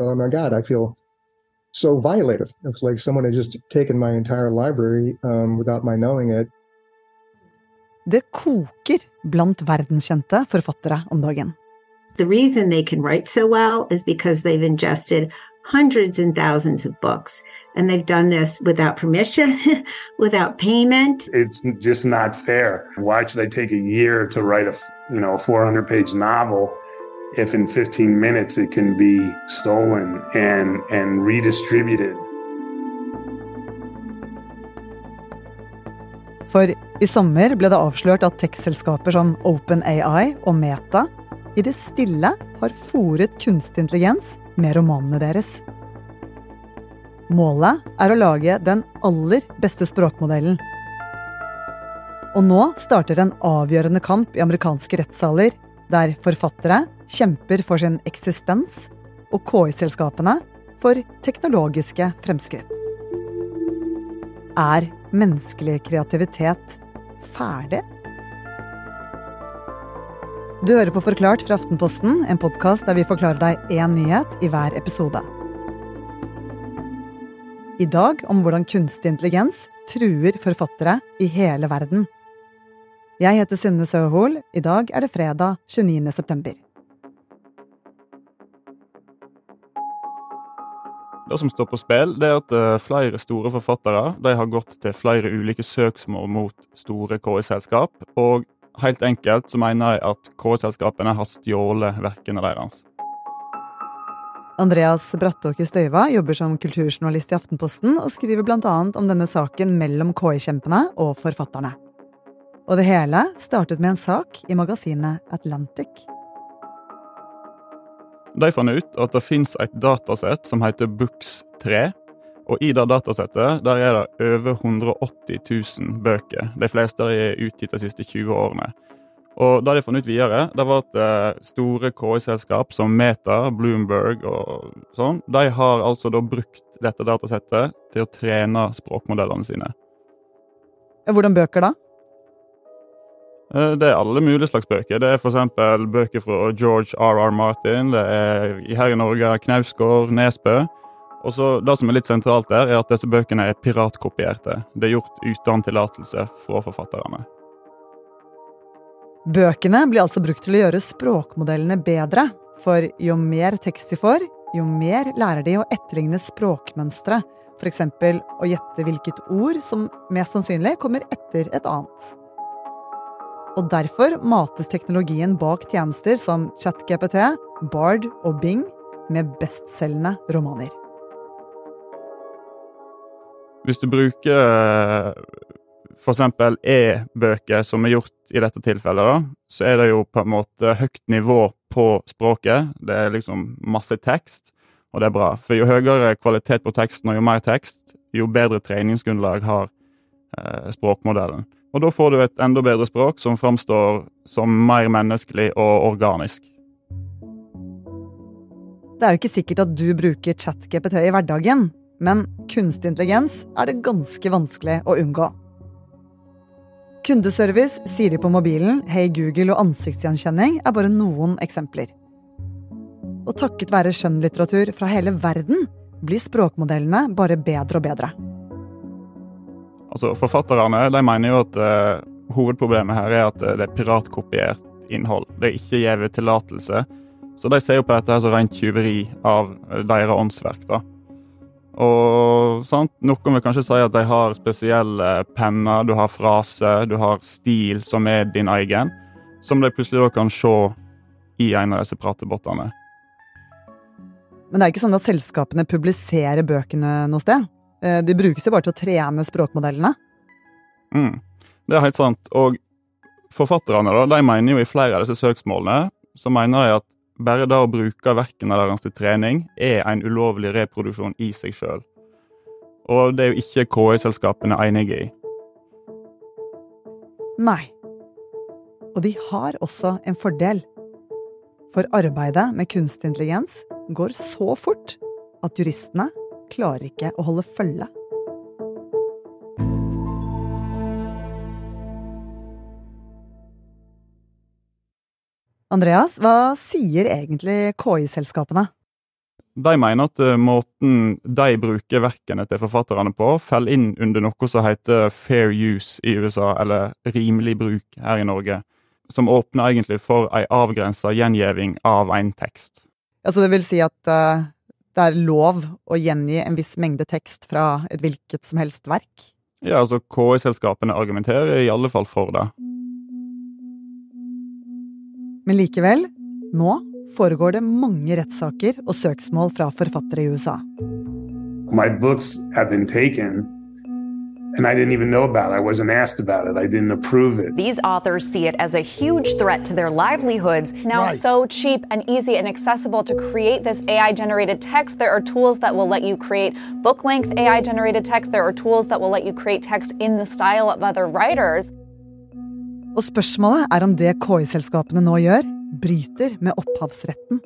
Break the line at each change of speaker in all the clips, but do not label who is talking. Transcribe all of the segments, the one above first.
oh my God, I feel so violated. It's like someone had just taken my entire library um, without my knowing it.
Det koker blant verdenskjente forfattere om dagen.
The reason they can write so well is because they've ingested hundreds and thousands of books. And they've done this without permission, without payment.
It's just not fair. Why should I take a year to write a, you know, a 400 page novel if in 15 minutes it can be stolen and, and redistributed?
For i sommer ble det avslørt at tekstselskaper som OpenAI og Meta i det stille har fòret kunstig intelligens med romanene deres. Målet er å lage den aller beste språkmodellen. Og nå starter en avgjørende kamp i amerikanske rettssaler, der forfattere kjemper for sin eksistens, og KI-selskapene for teknologiske fremskritt. Er menneskelig kreativitet ferdig? Du hører på Forklart fra Aftenposten, en podkast der vi forklarer deg én nyhet i hver episode. I dag om hvordan kunstig intelligens truer forfattere i hele verden. Jeg heter Synne Søhol. I dag er det fredag 29. september.
Det som står på spill, det er at eh, flere store forfattere de har gått til flere ulike søksmål mot store KI-selskap. Og helt enkelt så mener jeg at KI-selskapene har stjålet verkene deres.
Andreas Brattåke Støyva jobber som kulturjournalist i Aftenposten og skriver bl.a. om denne saken mellom KI-kjempene og forfatterne. Og det hele startet med en sak i magasinet Atlantic.
De fant ut at det fins et datasett som heter Books3. Og i det datasettet der er det over 180 000 bøker. De fleste er utgitt de siste 20 årene. Og det de fant ut videre, det var at eh, store KI-selskap som Meta, Bloomberg og sånn, de har altså da brukt dette datasettet til å trene språkmodellene sine.
Hvordan bøker da?
Eh, det er alle mulige slags bøker. Det er f.eks. bøker fra George R.R. Martin. Det er her i Norge Knausgård, Nesbø. Og så Det som er litt sentralt der, er at disse bøkene er piratkopierte. Det er gjort uten tillatelse fra forfatterne.
Bøkene blir altså brukt til å gjøre språkmodellene bedre. For jo mer tekst de får, jo mer lærer de å etterligne språkmønstre. F.eks. å gjette hvilket ord som mest sannsynlig kommer etter et annet. Og derfor mates teknologien bak tjenester som ChatGPT, Bard og Bing med bestselgende romaner.
Hvis du bruker f.eks. e-bøker, som er gjort i dette tilfellet, da, så er det jo på en måte høyt nivå på språket. Det er liksom masse tekst, og det er bra. For jo høyere kvalitet på teksten og jo mer tekst, jo bedre treningsgrunnlag har eh, språkmodellen. Og da får du et enda bedre språk som framstår som mer menneskelig og organisk.
Det er jo ikke sikkert at du bruker ChatGPT i hverdagen, men kunstig intelligens er det ganske vanskelig å unngå. Kundeservice, Siri på mobilen, Hey Google og ansiktsgjenkjenning er bare noen eksempler. Og takket være skjønnlitteratur fra hele verden blir språkmodellene bare bedre og bedre.
Altså, Forfatterne de mener jo at uh, hovedproblemet her er at uh, det er piratkopiert innhold. Det er ikke gitt tillatelse. Så de ser jo på dette her som rent tyveri av uh, deres åndsverk. da. Og sant? Noen vil kanskje si at de har spesielle penner, du har frase, du har stil som er din egen, som de plutselig da kan se i en av disse pratebåtene.
Men det er ikke sånn at selskapene publiserer bøkene noe sted? Eh, de brukes jo bare til å trene språkmodellene.
Mm, det er helt sant. Og forfatterne da, de mener jo i flere av disse søksmålene så mener de at bare det å bruke verkene deres til trening er en ulovlig reproduksjon i seg sjøl. Og det er jo ikke KI-selskapene enige i.
Nei. Og de har også en fordel. For arbeidet med kunstig intelligens går så fort at juristene klarer ikke å holde følge. Andreas, hva sier egentlig KI-selskapene?
De mener at eh, måten de bruker verkene til forfatterne på, faller inn under noe som heter fair use i USA, eller rimelig bruk her i Norge, som åpner egentlig for ei avgrensa gjengjeving av en tekst.
Altså det vil si at uh, det er lov å gjengi en viss mengde tekst fra et hvilket som helst verk?
Ja, altså KI-selskapene argumenterer i alle fall for det.
Men likevel, nå foregår det mange rettssaker og søksmål fra forfattere i USA.
My books have been taken and I didn't even know about it. I wasn't asked about it. I didn't approve it.
These authors see it as a huge threat to their livelihoods.
Now
Right.
so cheap and easy and accessible to create this AI generated text. There are tools that will let you create book length AI generated text. There are tools that will let you create text in the style of other writers.
Og spørsmålet er om det KI-selskapene nå gjør, bryter med opphavsretten.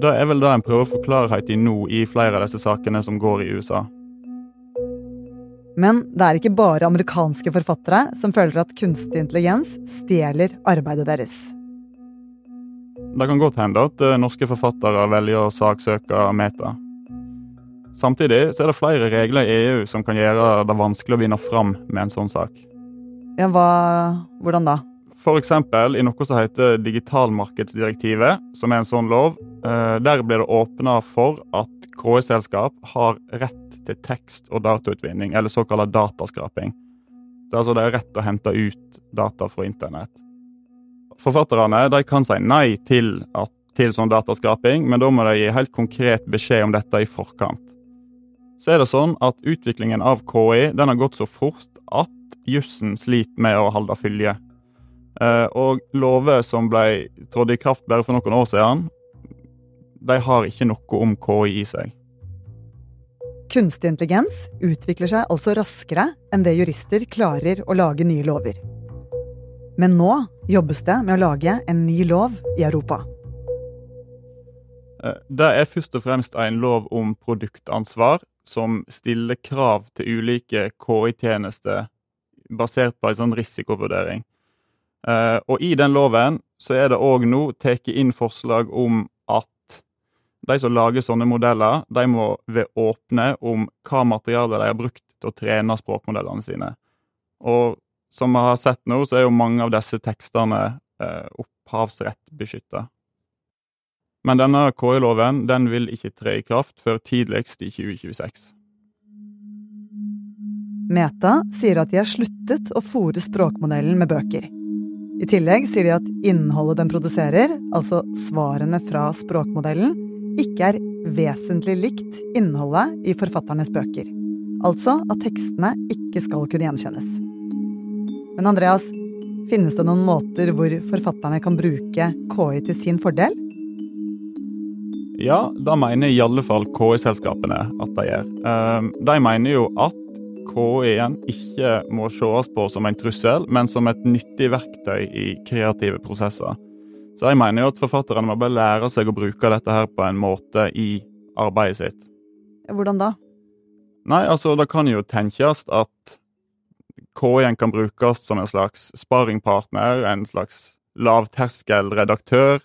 Det er vel det en prøver å få klarhet i nå i flere av disse sakene som går i USA.
Men det er ikke bare amerikanske forfattere som føler at kunstig intelligens stjeler arbeidet deres.
Det kan godt hende at eh, norske forfattere velger å saksøke Meta. Samtidig så er det flere regler i EU som kan gjøre det vanskelig å vinne fram med en sånn sak.
Ja, hva Hvordan da?
Eksempel i noe som heter digitalmarkedsdirektivet, som er en sånn lov. eh, Der blir det åpna for at KI-selskap har rett til tekst- og datautvinning, eller såkalt dataskraping. Så altså det er rett å hente ut data fra internett. Forfatterne de kan si nei til, at, til sånn dataskraping, men da må de gi helt konkret beskjed om dette i forkant. Så er det sånn at utviklingen av KI den har gått så fort at jussen sliter med å holde fylje. Eh, og lover som ble trådt i kraft bare for noen år siden, de har ikke noe om KI i seg.
Kunstig intelligens utvikler seg altså raskere enn det jurister klarer å lage nye lover. Men nå jobbes det med å lage en ny lov i Europa.
Eh, Det er først og fremst en lov om produktansvar som stiller krav til ulike KI-tjenester basert på en sånn risikovurdering. Eh, Og i den loven så er det òg nå tatt inn forslag om de som lager sånne modeller, de må være åpne om hva materiale de har brukt til å trene språkmodellene sine. Og som vi har sett nå, så er jo mange av disse tekstene eh, opphavsrettbeskytta. Men denne KI-loven den vil ikke tre i kraft før tidligst i 2026.
Meta sier at de har sluttet å fòre språkmodellen med bøker. I tillegg sier de at innholdet den produserer, altså svarene fra språkmodellen, ikke er vesentlig likt innholdet i forfatternes bøker. Altså at tekstene ikke skal kunne gjenkjennes. Men Andreas, finnes det noen måter hvor forfatterne kan bruke KI til sin fordel?
Ja, det mener i alle fall KI-selskapene at de gjør. Eh, De mener jo at KI-en ikke må sees på som en trussel, men som et nyttig verktøy i kreative prosesser. Så jeg mener jo at forfatterne må bare lære seg å bruke dette her på en måte i arbeidet sitt.
Hvordan da?
Nei, altså, det kan jo tenkes at KI-en kan brukes som en slags sparringpartner, en slags lavterskelredaktør.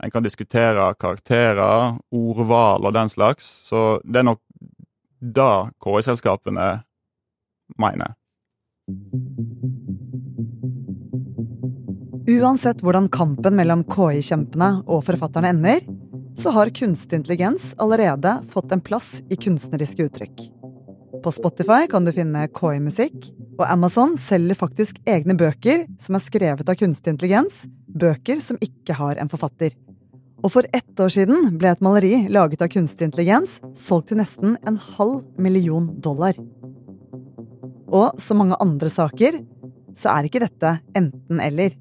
En kan diskutere karakterer, ordval og den slags. Så det er nok det KI-selskapene mener.
Uansett hvordan kampen mellom KI-kjempene og forfatterne ender, så har kunstig intelligens allerede fått en plass i kunstneriske uttrykk. På Spotify kan du finne KI-musikk, og Amazon selger faktisk egne bøker som er skrevet av kunstig intelligens, bøker som ikke har en forfatter. Og for ett år siden ble et maleri laget av kunstig intelligens solgt til nesten en halv million dollar. Og som mange andre saker, så er ikke dette enten-eller.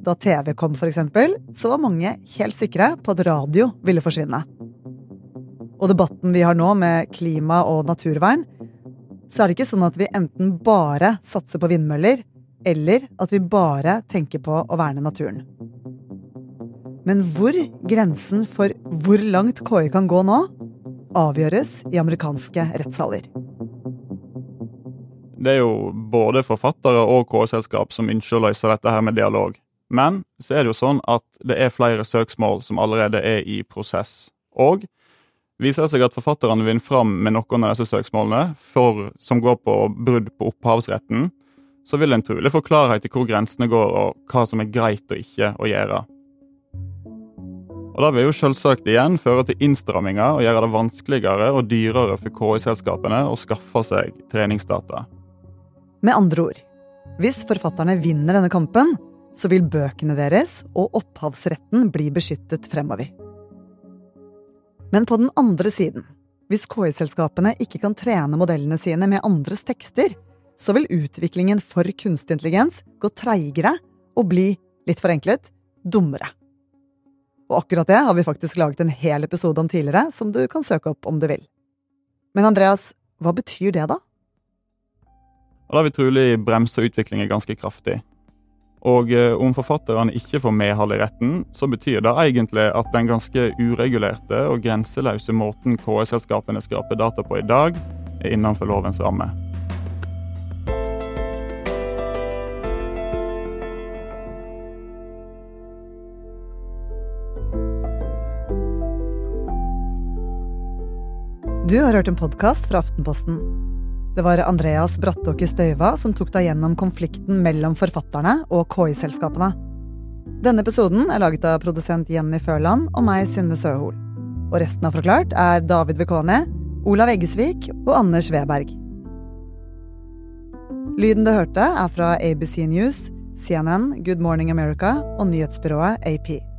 Da TV kom, eksempel, så var mange helt sikre på at radio ville forsvinne. Og debatten vi har nå med klima og naturvern, så er det ikke sånn at vi enten bare satser på vindmøller, eller at vi bare tenker på å verne naturen. Men hvor grensen for hvor langt KI kan gå nå, avgjøres i amerikanske rettssaler.
Det er jo både forfattere og KI-selskap som ønsker å løse dette her med dialog. Men så er det jo sånn at det er flere søksmål som allerede er i prosess. Og viser det seg at forfatterne vinner fram med noen av disse søksmålene for, som går på brudd på opphavsretten, så vil en trolig få klarhet i hvor grensene går, og hva som er greit og ikke å gjøre. Og Det vil jo selvsagt igjen føre til innstramminger og gjøre det vanskeligere og dyrere for KI-selskapene å skaffe seg treningsdata.
Med andre ord, hvis forfatterne vinner denne kampen, så vil bøkene deres og opphavsretten bli beskyttet fremover. Men på den andre siden, hvis KI-selskapene ikke kan trene modellene sine med andres tekster, så vil utviklingen for kunstig intelligens gå treigere og bli, litt forenklet, dummere. Og akkurat det har vi faktisk laget en hel episode om tidligere, som du kan søke opp om du vil. Men Andreas, hva betyr det, da?
Og Da vil trolig bremse utviklingen ganske kraftig. Og eh, om forfatterne ikke får medhold i retten, så betyr det egentlig at den ganske uregulerte og grenseløse måten KS-selskapene skraper data på i dag, er innenfor lovens ramme.
Du har hørt en podkast fra Aftenposten. Det var Andreas Brattåke Støyva som tok deg gjennom konflikten mellom forfatterne og KI-selskapene. Denne episoden er laget av produsent Jenny Førland og meg, Synne Søhol. Og resten av Forklart er David Vekone, Olav Eggesvik og Anders Weberg. Lyden du hørte, er fra ABC News, CNN, Good Morning America og nyhetsbyrået AP.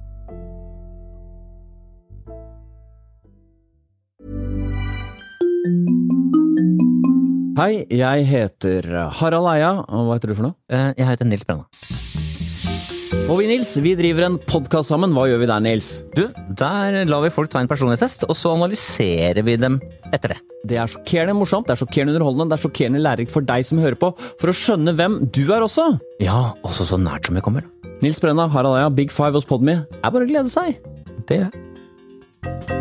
Hei, jeg heter Harald Eia, og hva heter du for noe?
Eh, Jeg heter Nils Brenna.
Og vi, Nils, vi driver en podkast sammen. Hva gjør vi der, Nils?
Du, der lar vi folk ta en personlighetstest, og så analyserer vi dem etter det.
Det er sjokkerende morsomt, det er sjokkerende underholdende, det er sjokkerende lærerikt for deg som hører på, for å skjønne hvem du er også.
Ja, også så nært som vi kommer.
Nils Brenna, Harald Eia, Big Five hos Podme. Er bare å glede seg.
Det gjør jeg.